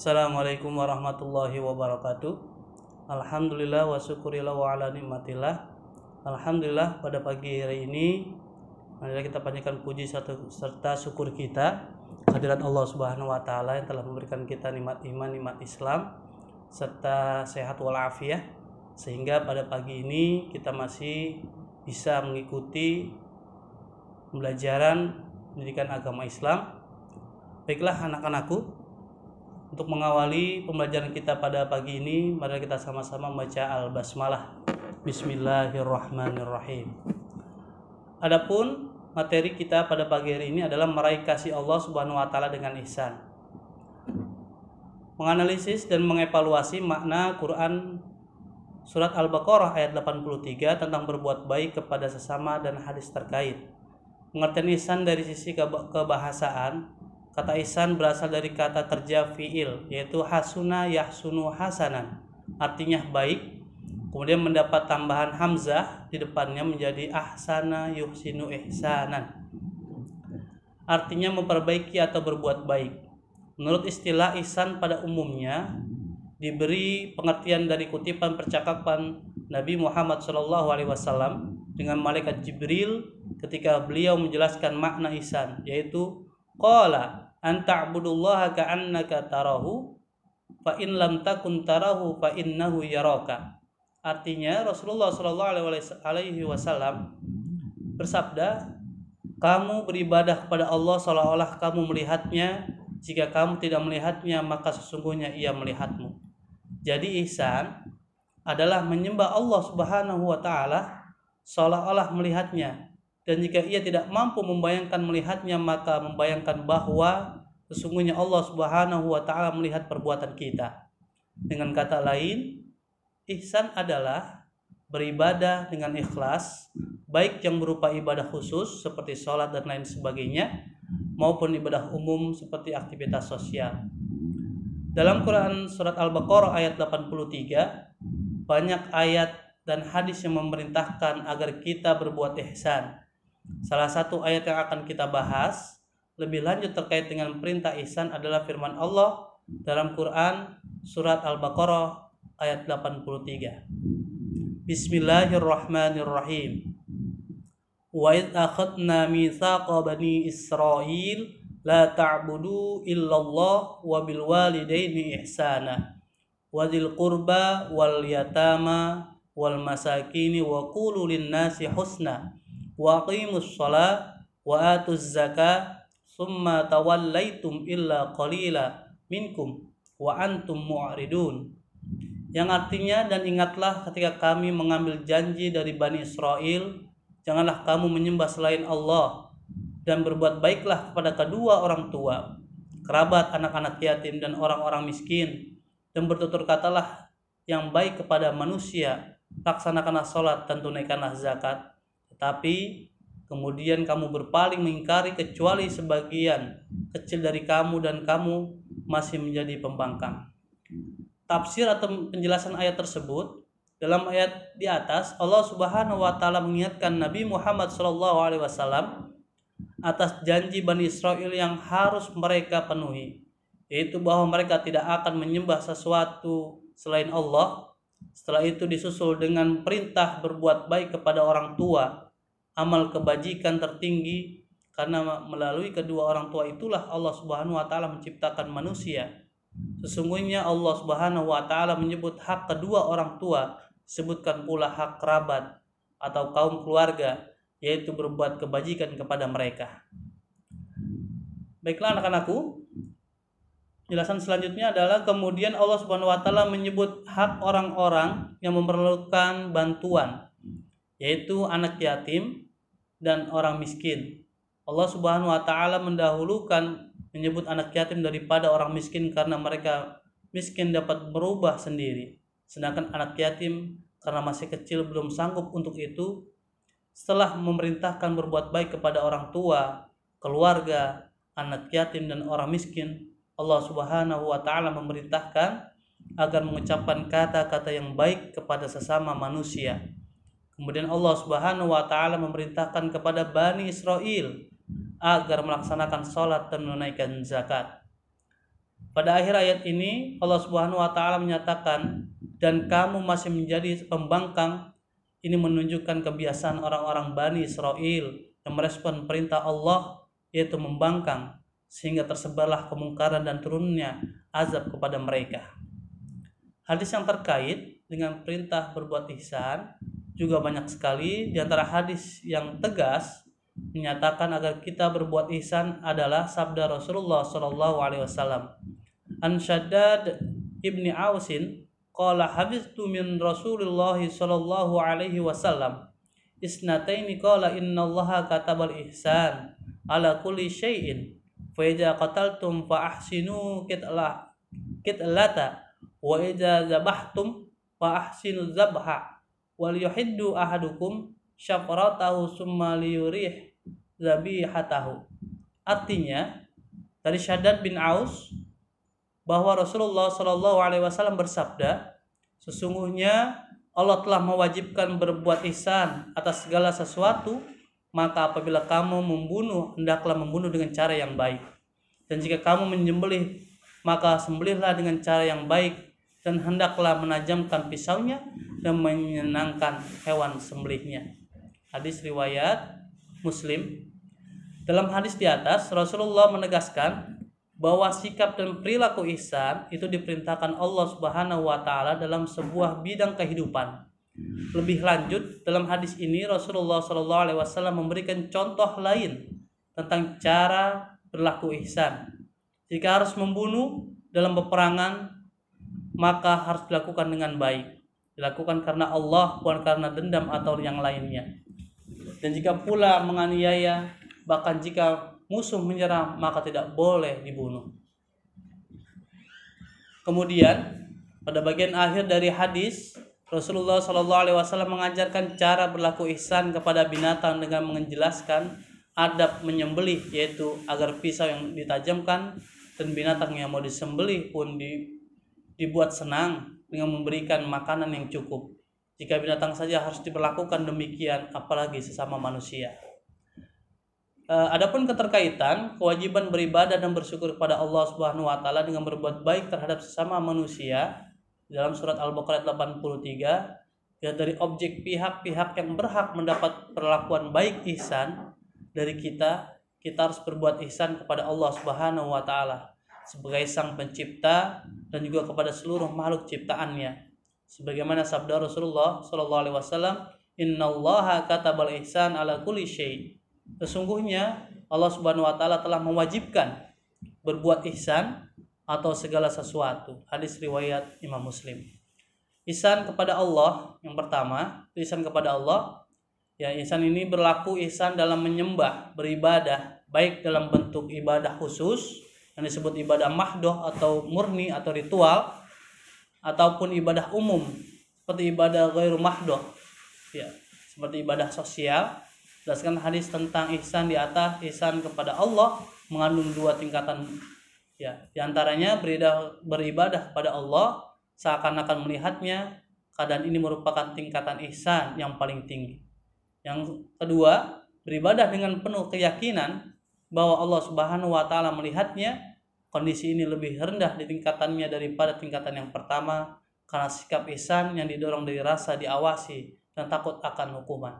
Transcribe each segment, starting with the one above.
Assalamualaikum warahmatullahi wabarakatuh. Alhamdulillah wa syukurillah wa ala nikmatillah. Alhamdulillah pada pagi hari ini Marilah kita panjatkan puji serta syukur kita Hadirat Allah subhanahu wa ta'ala yang telah memberikan kita nikmat iman, nikmat Islam Serta sehat walafiat. Sehingga pada pagi ini kita masih bisa mengikuti Pembelajaran pendidikan agama Islam. Baiklah anak-anakku untuk mengawali pembelajaran kita pada pagi ini, mari kita sama-sama membaca Al-Basmalah. Bismillahirrahmanirrahim. Adapun materi kita pada pagi hari ini adalah meraih kasih Allah Subhanahu wa taala dengan ihsan. Menganalisis dan mengevaluasi makna Quran surat Al-Baqarah ayat 83 tentang berbuat baik kepada sesama dan hadis terkait. Pengertian ihsan dari sisi kebahasaan Kata ihsan berasal dari kata kerja fiil yaitu hasuna yahsunu hasanan. Artinya baik. Kemudian mendapat tambahan hamzah di depannya menjadi ahsana yuhsinu ihsanan. Artinya memperbaiki atau berbuat baik. Menurut istilah ihsan pada umumnya diberi pengertian dari kutipan percakapan Nabi Muhammad SAW dengan malaikat Jibril ketika beliau menjelaskan makna ihsan yaitu Qala an ta'budullaha ka'annaka tarahu fa in lam takun tarahu fa innahu yaraka. Artinya Rasulullah Shallallahu alaihi wasallam bersabda, "Kamu beribadah kepada Allah seolah-olah kamu melihatnya. Jika kamu tidak melihatnya, maka sesungguhnya Ia melihatmu." Jadi ihsan adalah menyembah Allah Subhanahu wa taala seolah-olah melihatnya dan jika ia tidak mampu membayangkan melihatnya maka membayangkan bahwa sesungguhnya Allah Subhanahu wa taala melihat perbuatan kita. Dengan kata lain, ihsan adalah beribadah dengan ikhlas, baik yang berupa ibadah khusus seperti sholat dan lain sebagainya, maupun ibadah umum seperti aktivitas sosial. Dalam Quran surat Al-Baqarah ayat 83, banyak ayat dan hadis yang memerintahkan agar kita berbuat ihsan Salah satu ayat yang akan kita bahas lebih lanjut terkait dengan perintah ihsan adalah firman Allah dalam Quran surat Al-Baqarah ayat 83. Bismillahirrahmanirrahim. Wa id akhadna mitsaqa bani Israil la ta'budu illallah wa bil walidaini ihsana wa dzil qurba wal yatama wal masakini wa qulu lin nasi husna wa aqimus shalah wa atuz zakah summa tawallaitum illa qalila minkum yang artinya dan ingatlah ketika kami mengambil janji dari Bani Israel janganlah kamu menyembah selain Allah dan berbuat baiklah kepada kedua orang tua kerabat anak-anak yatim dan orang-orang miskin. Dan bertutur katalah yang baik kepada manusia laksanakanlah sholat dan tunaikanlah zakat tapi kemudian kamu berpaling mengingkari kecuali sebagian kecil dari kamu dan kamu masih menjadi pembangkang. Tafsir atau penjelasan ayat tersebut dalam ayat di atas Allah Subhanahu wa taala mengingatkan Nabi Muhammad SAW atas janji Bani Israel yang harus mereka penuhi yaitu bahwa mereka tidak akan menyembah sesuatu selain Allah setelah itu disusul dengan perintah berbuat baik kepada orang tua amal kebajikan tertinggi karena melalui kedua orang tua itulah Allah Subhanahu wa taala menciptakan manusia. Sesungguhnya Allah Subhanahu wa taala menyebut hak kedua orang tua, sebutkan pula hak kerabat atau kaum keluarga yaitu berbuat kebajikan kepada mereka. Baiklah anak-anakku, Jelasan selanjutnya adalah kemudian Allah Subhanahu wa taala menyebut hak orang-orang yang memerlukan bantuan yaitu anak yatim dan orang miskin. Allah Subhanahu wa taala mendahulukan menyebut anak yatim daripada orang miskin karena mereka miskin dapat berubah sendiri. Sedangkan anak yatim karena masih kecil belum sanggup untuk itu setelah memerintahkan berbuat baik kepada orang tua, keluarga, anak yatim dan orang miskin, Allah Subhanahu wa taala memerintahkan agar mengucapkan kata-kata yang baik kepada sesama manusia Kemudian Allah Subhanahu wa taala memerintahkan kepada Bani Israel agar melaksanakan sholat dan menunaikan zakat. Pada akhir ayat ini Allah Subhanahu wa taala menyatakan dan kamu masih menjadi pembangkang ini menunjukkan kebiasaan orang-orang Bani Israel yang merespon perintah Allah yaitu membangkang sehingga tersebarlah kemungkaran dan turunnya azab kepada mereka. Hadis yang terkait dengan perintah berbuat ihsan juga banyak sekali. Di antara hadis yang tegas menyatakan agar kita berbuat ihsan adalah sabda Rasulullah Shallallahu alaihi wasallam. An ibni Ausin qala habiztu min Rasulullah sallallahu alaihi wasallam. Isnataini qala Allah katabal ihsan ala kulli syai'in fa idza qataltum fa ahsinu kitlah kitlata. Wa idza zabahtum fa ahsinu zabha wal yuhiddu ahadukum syafratahu summa liyurih zabihatahu artinya dari Syaddad bin Aus bahwa Rasulullah Shallallahu Alaihi Wasallam bersabda, sesungguhnya Allah telah mewajibkan berbuat ihsan atas segala sesuatu, maka apabila kamu membunuh, hendaklah membunuh dengan cara yang baik. Dan jika kamu menyembelih, maka sembelihlah dengan cara yang baik dan hendaklah menajamkan pisaunya dan menyenangkan hewan sembelihnya. Hadis riwayat Muslim. Dalam hadis di atas, Rasulullah menegaskan bahwa sikap dan perilaku ihsan itu diperintahkan Allah Subhanahu wa taala dalam sebuah bidang kehidupan. Lebih lanjut, dalam hadis ini Rasulullah Shallallahu alaihi wasallam memberikan contoh lain tentang cara berlaku ihsan. Jika harus membunuh dalam peperangan, maka harus dilakukan dengan baik. Dilakukan karena Allah, bukan karena dendam atau yang lainnya. Dan jika pula menganiaya, bahkan jika musuh menyerang maka tidak boleh dibunuh. Kemudian pada bagian akhir dari hadis Rasulullah Shallallahu Alaihi Wasallam mengajarkan cara berlaku ihsan kepada binatang dengan menjelaskan adab menyembelih yaitu agar pisau yang ditajamkan dan binatang yang mau disembelih pun di, dibuat senang dengan memberikan makanan yang cukup. Jika binatang saja harus diperlakukan demikian, apalagi sesama manusia. Uh, adapun keterkaitan kewajiban beribadah dan bersyukur kepada Allah Subhanahu wa taala dengan berbuat baik terhadap sesama manusia dalam surat Al-Baqarah 83 ya dari objek pihak-pihak yang berhak mendapat perlakuan baik ihsan dari kita kita harus berbuat ihsan kepada Allah Subhanahu wa taala sebagai sang pencipta dan juga kepada seluruh makhluk ciptaannya sebagaimana sabda Rasulullah sallallahu alaihi wasallam innallaha katabal ihsan ala kulli syai' Sesungguhnya Allah Subhanahu wa taala telah mewajibkan berbuat ihsan atau segala sesuatu. Hadis riwayat Imam Muslim. Ihsan kepada Allah yang pertama, ihsan kepada Allah. Ya, ihsan ini berlaku ihsan dalam menyembah, beribadah, baik dalam bentuk ibadah khusus yang disebut ibadah mahdoh atau murni atau ritual ataupun ibadah umum. Seperti ibadah ghairu mahdoh. Ya seperti ibadah sosial. Jelaskan hadis tentang ihsan di atas ihsan kepada Allah mengandung dua tingkatan. Ya di antaranya beribadah, beribadah kepada Allah seakan-akan melihatnya keadaan ini merupakan tingkatan ihsan yang paling tinggi. Yang kedua beribadah dengan penuh keyakinan bahwa Allah Subhanahu wa taala melihatnya kondisi ini lebih rendah di tingkatannya daripada tingkatan yang pertama karena sikap ihsan yang didorong dari rasa diawasi dan takut akan hukuman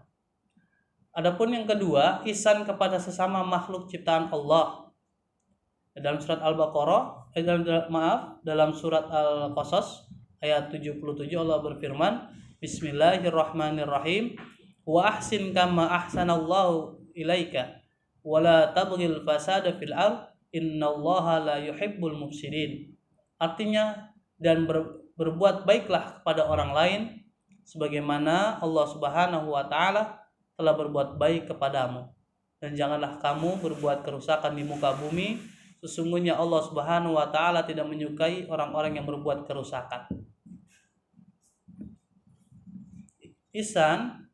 Adapun yang kedua, ihsan kepada sesama makhluk ciptaan Allah. Dalam surat Al-Baqarah, eh, dalam, maaf, dalam surat Al-Qasas ayat 77 Allah berfirman, Bismillahirrahmanirrahim. Wa ahsin kama ahsanallahu ilaika wa la tabghil fasada fil ard innallaha la yuhibbul mufsidin. Artinya dan ber, berbuat baiklah kepada orang lain sebagaimana Allah Subhanahu wa taala telah berbuat baik kepadamu. Dan janganlah kamu berbuat kerusakan di muka bumi sesungguhnya Allah Subhanahu wa taala tidak menyukai orang-orang yang berbuat kerusakan. Ihsan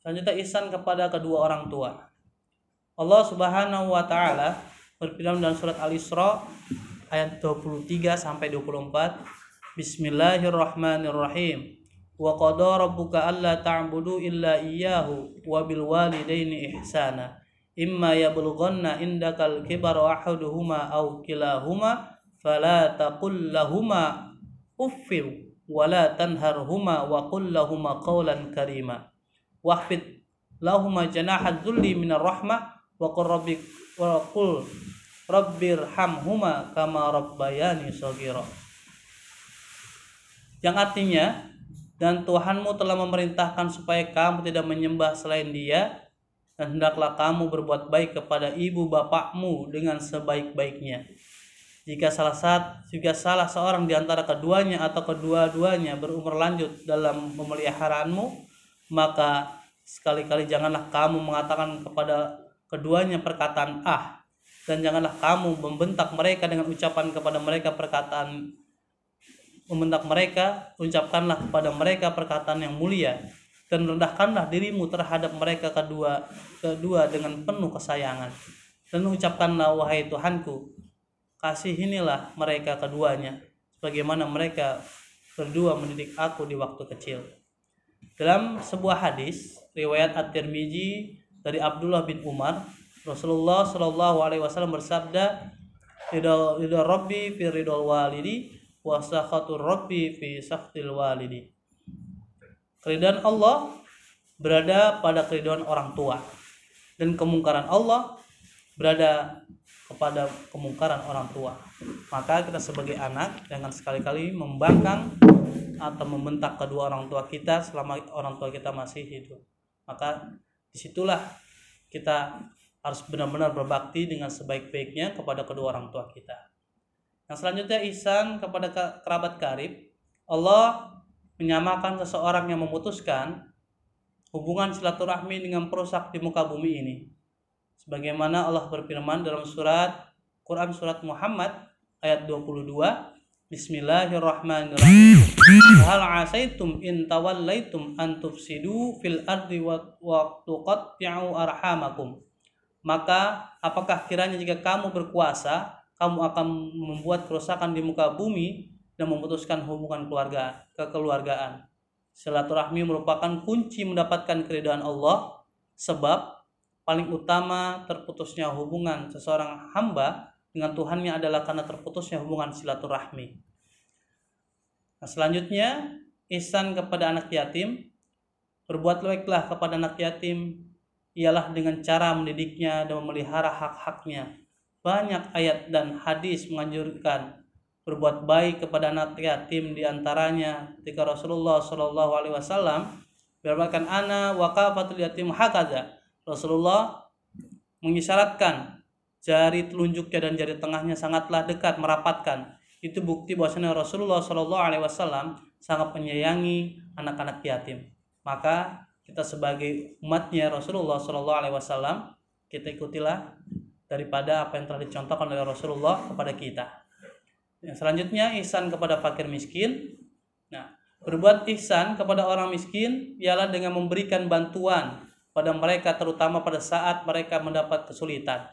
selanjutnya ihsan kepada kedua orang tua. Allah Subhanahu wa taala berfirman dalam surat Al-Isra ayat 23 sampai 24 Bismillahirrahmanirrahim. Wa qada rabbuka alla ta'budu illa iyyahu wa bil walidaini ihsana. Imma yablughanna indakal kibara ahaduhuma aw kilahuma fala taqul lahuma uffir wala tanharhuma wa qul lahuma qawlan karima. Wahfid lahuma janaha dhulli minar rahmah wa rabbi wa qul rabbirhamhuma kama rabbayani shaghira yang artinya dan Tuhanmu telah memerintahkan supaya kamu tidak menyembah selain dia dan hendaklah kamu berbuat baik kepada ibu bapakmu dengan sebaik-baiknya. Jika salah saat, jika salah seorang di antara keduanya atau kedua-duanya berumur lanjut dalam pemeliharaanmu, maka sekali-kali janganlah kamu mengatakan kepada keduanya perkataan ah dan janganlah kamu membentak mereka dengan ucapan kepada mereka perkataan membentak mereka ucapkanlah kepada mereka perkataan yang mulia dan rendahkanlah dirimu terhadap mereka kedua kedua dengan penuh kesayangan. Dan ucapkanlah wahai Tuhanku kasihinilah mereka keduanya sebagaimana mereka berdua mendidik aku di waktu kecil. Dalam sebuah hadis riwayat At-Tirmizi dari Abdullah bin Umar Rasulullah Shallallahu alaihi wasallam bersabda ridho ridho Rabbi fi ridho walidi wa sakhatur Rabbi fi sakhatil walidi Keridhaan Allah berada pada keridhaan orang tua dan kemungkaran Allah berada kepada kemungkaran orang tua. Maka kita sebagai anak jangan sekali-kali membangkang atau membentak kedua orang tua kita selama orang tua kita masih hidup. Maka di situlah kita harus benar-benar berbakti dengan sebaik-baiknya kepada kedua orang tua kita. Yang selanjutnya ihsan kepada kerabat karib. Allah menyamakan seseorang yang memutuskan hubungan silaturahmi dengan perusak di muka bumi ini. Sebagaimana Allah berfirman dalam surat Quran surat Muhammad ayat 22 Bismillahirrahmanirrahim. Hal asaitum in tawallaitum an fil ardi wa arhamakum. Maka apakah kiranya jika kamu berkuasa, kamu akan membuat kerusakan di muka bumi dan memutuskan hubungan keluarga kekeluargaan. Silaturahmi merupakan kunci mendapatkan keridhaan Allah sebab paling utama terputusnya hubungan seseorang hamba dengan Tuhannya adalah karena terputusnya hubungan silaturahmi. Nah, selanjutnya ihsan kepada anak yatim. Berbuat baiklah kepada anak yatim ialah dengan cara mendidiknya dan memelihara hak-haknya. Banyak ayat dan hadis menganjurkan berbuat baik kepada anak yatim di antaranya ketika Rasulullah Shallallahu Alaihi Wasallam berbakan ana wakafatul yatim hakaza Rasulullah mengisyaratkan jari telunjuknya dan jari tengahnya sangatlah dekat merapatkan itu bukti bahwasanya Rasulullah Shallallahu Alaihi Wasallam sangat menyayangi anak-anak yatim maka kita sebagai umatnya Rasulullah Shallallahu Alaihi Wasallam kita ikutilah daripada apa yang telah dicontohkan oleh Rasulullah kepada kita yang selanjutnya ihsan kepada fakir miskin. Nah, berbuat ihsan kepada orang miskin ialah dengan memberikan bantuan pada mereka terutama pada saat mereka mendapat kesulitan.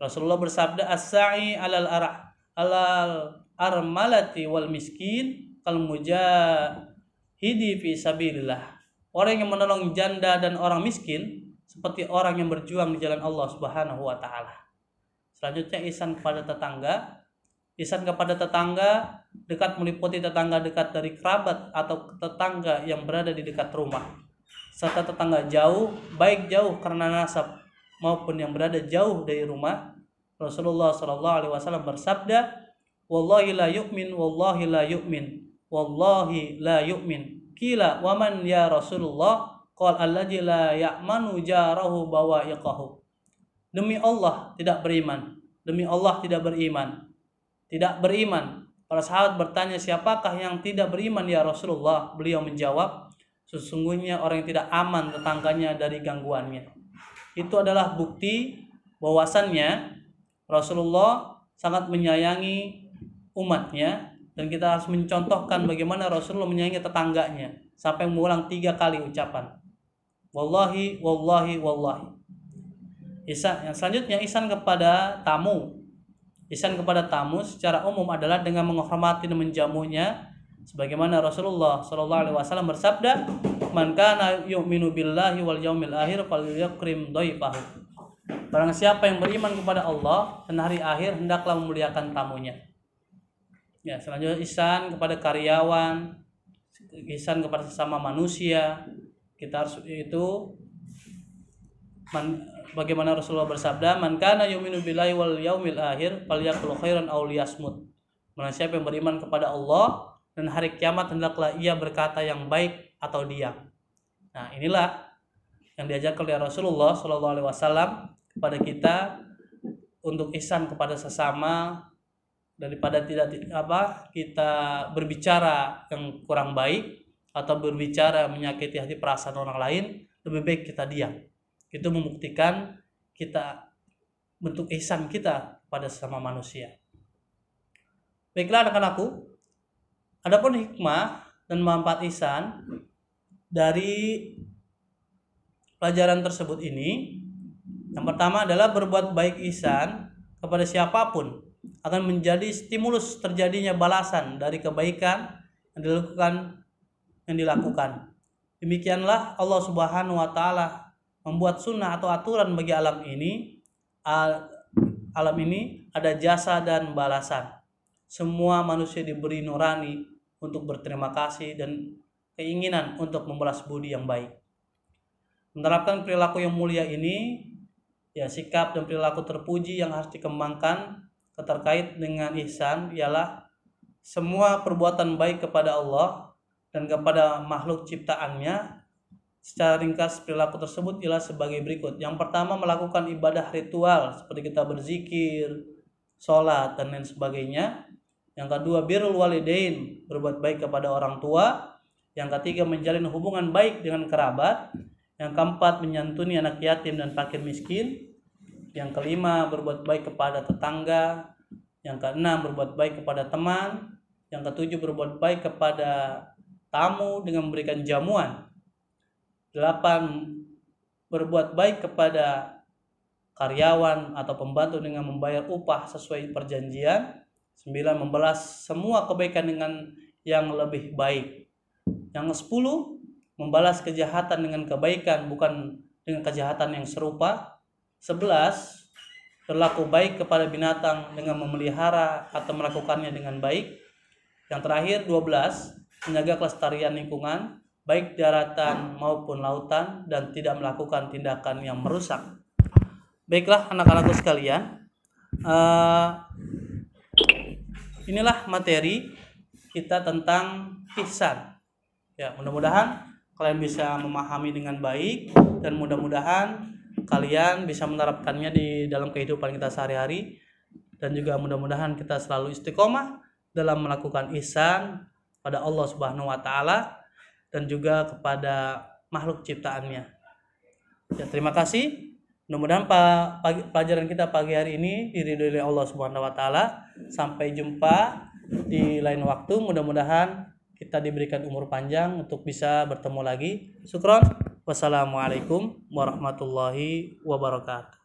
Rasulullah bersabda as-sa'i alal arah alal armalati wal miskin kal mujahidi fi sabilillah. Orang yang menolong janda dan orang miskin seperti orang yang berjuang di jalan Allah Subhanahu wa taala. Selanjutnya ihsan kepada tetangga Ihsan kepada tetangga dekat meliputi tetangga dekat dari kerabat atau tetangga yang berada di dekat rumah serta tetangga jauh baik jauh karena nasab maupun yang berada jauh dari rumah Rasulullah Shallallahu Alaihi Wasallam bersabda Wallahi la yu'min Wallahi la yu'min Wallahi la yu'min Kila waman ya Rasulullah Qal alladhi la ya'manu jarahu bawa'iqahu Demi Allah tidak beriman Demi Allah tidak beriman tidak beriman. Para sahabat bertanya, siapakah yang tidak beriman ya Rasulullah? Beliau menjawab, sesungguhnya orang yang tidak aman tetangganya dari gangguannya. Itu adalah bukti bahwasannya Rasulullah sangat menyayangi umatnya. Dan kita harus mencontohkan bagaimana Rasulullah menyayangi tetangganya. Sampai mengulang tiga kali ucapan. Wallahi wallahi wallahi. Isan yang selanjutnya isan kepada tamu. Ihsan kepada tamu secara umum adalah dengan menghormati dan menjamunya sebagaimana Rasulullah Shallallahu alaihi wasallam bersabda, "Man kana yu'minu billahi wal yaumil akhir falyakrim dhaifahu." Barang siapa yang beriman kepada Allah dan hari akhir hendaklah memuliakan tamunya. Ya, selanjutnya ihsan kepada karyawan, ihsan kepada sesama manusia. Kita harus itu man, bagaimana Rasulullah bersabda, "Man kana yu'minu billahi wal yaumil akhir falyakul khairan aw liyasmut." Mana siapa yang beriman kepada Allah dan hari kiamat hendaklah ia berkata yang baik atau diam. Nah, inilah yang diajarkan oleh Rasulullah Shallallahu alaihi wasallam kepada kita untuk ihsan kepada sesama daripada tidak apa kita berbicara yang kurang baik atau berbicara menyakiti hati perasaan orang lain lebih baik kita diam. Itu membuktikan kita bentuk ihsan kita pada sesama manusia. Baiklah anak-anakku adapun hikmah dan manfaat ihsan dari pelajaran tersebut ini yang pertama adalah berbuat baik ihsan kepada siapa pun akan menjadi stimulus terjadinya balasan dari kebaikan yang dilakukan yang dilakukan. Demikianlah Allah Subhanahu wa taala membuat sunnah atau aturan bagi alam ini. Alam ini ada jasa dan balasan. Semua manusia diberi nurani untuk berterima kasih dan keinginan untuk membalas budi yang baik. Menerapkan perilaku yang mulia ini ya sikap dan perilaku terpuji yang harus dikembangkan terkait dengan ihsan ialah semua perbuatan baik kepada Allah dan kepada makhluk ciptaannya. Secara ringkas perilaku tersebut ialah sebagai berikut. Yang pertama melakukan ibadah ritual seperti kita berzikir sholat dan lain sebagainya yang kedua birrul walidain berbuat baik kepada orang tua. Yang ketiga menjalin hubungan baik dengan kerabat. Yang keempat menyantuni anak yatim dan fakir miskin. Yang kelima berbuat baik kepada tetangga, yang keenam berbuat baik kepada teman, yang ketujuh berbuat baik kepada tamu dengan memberikan jamuan. Delapan berbuat baik kepada karyawan atau pembantu dengan membayar upah sesuai perjanjian. Sembilan membalas semua kebaikan dengan yang lebih baik. Yang sepuluh membalas kejahatan dengan kebaikan bukan dengan kejahatan yang serupa 11. Berlaku baik kepada binatang dengan memelihara atau melakukannya dengan baik. Yang terakhir 12. Menjaga kelestarian lingkungan baik daratan maupun lautan dan tidak melakukan tindakan yang merusak. Baiklah anak-anakku sekalian, uh, inilah materi kita tentang ihsan. Ya, mudah-mudahan kalian bisa memahami dengan baik dan mudah-mudahan kalian bisa menerapkannya di dalam kehidupan kita sehari-hari dan juga mudah-mudahan kita selalu istiqomah dalam melakukan ihsan pada Allah Subhanahu wa taala dan juga kepada makhluk ciptaannya. Ya, terima kasih. Mudah-mudahan pelajaran kita pagi hari ini diridhoi oleh Allah Subhanahu wa taala. Sampai jumpa di lain waktu. Mudah-mudahan kita diberikan umur panjang untuk bisa bertemu lagi. Syukron. Wassalamualaikum warahmatullahi wabarakatuh.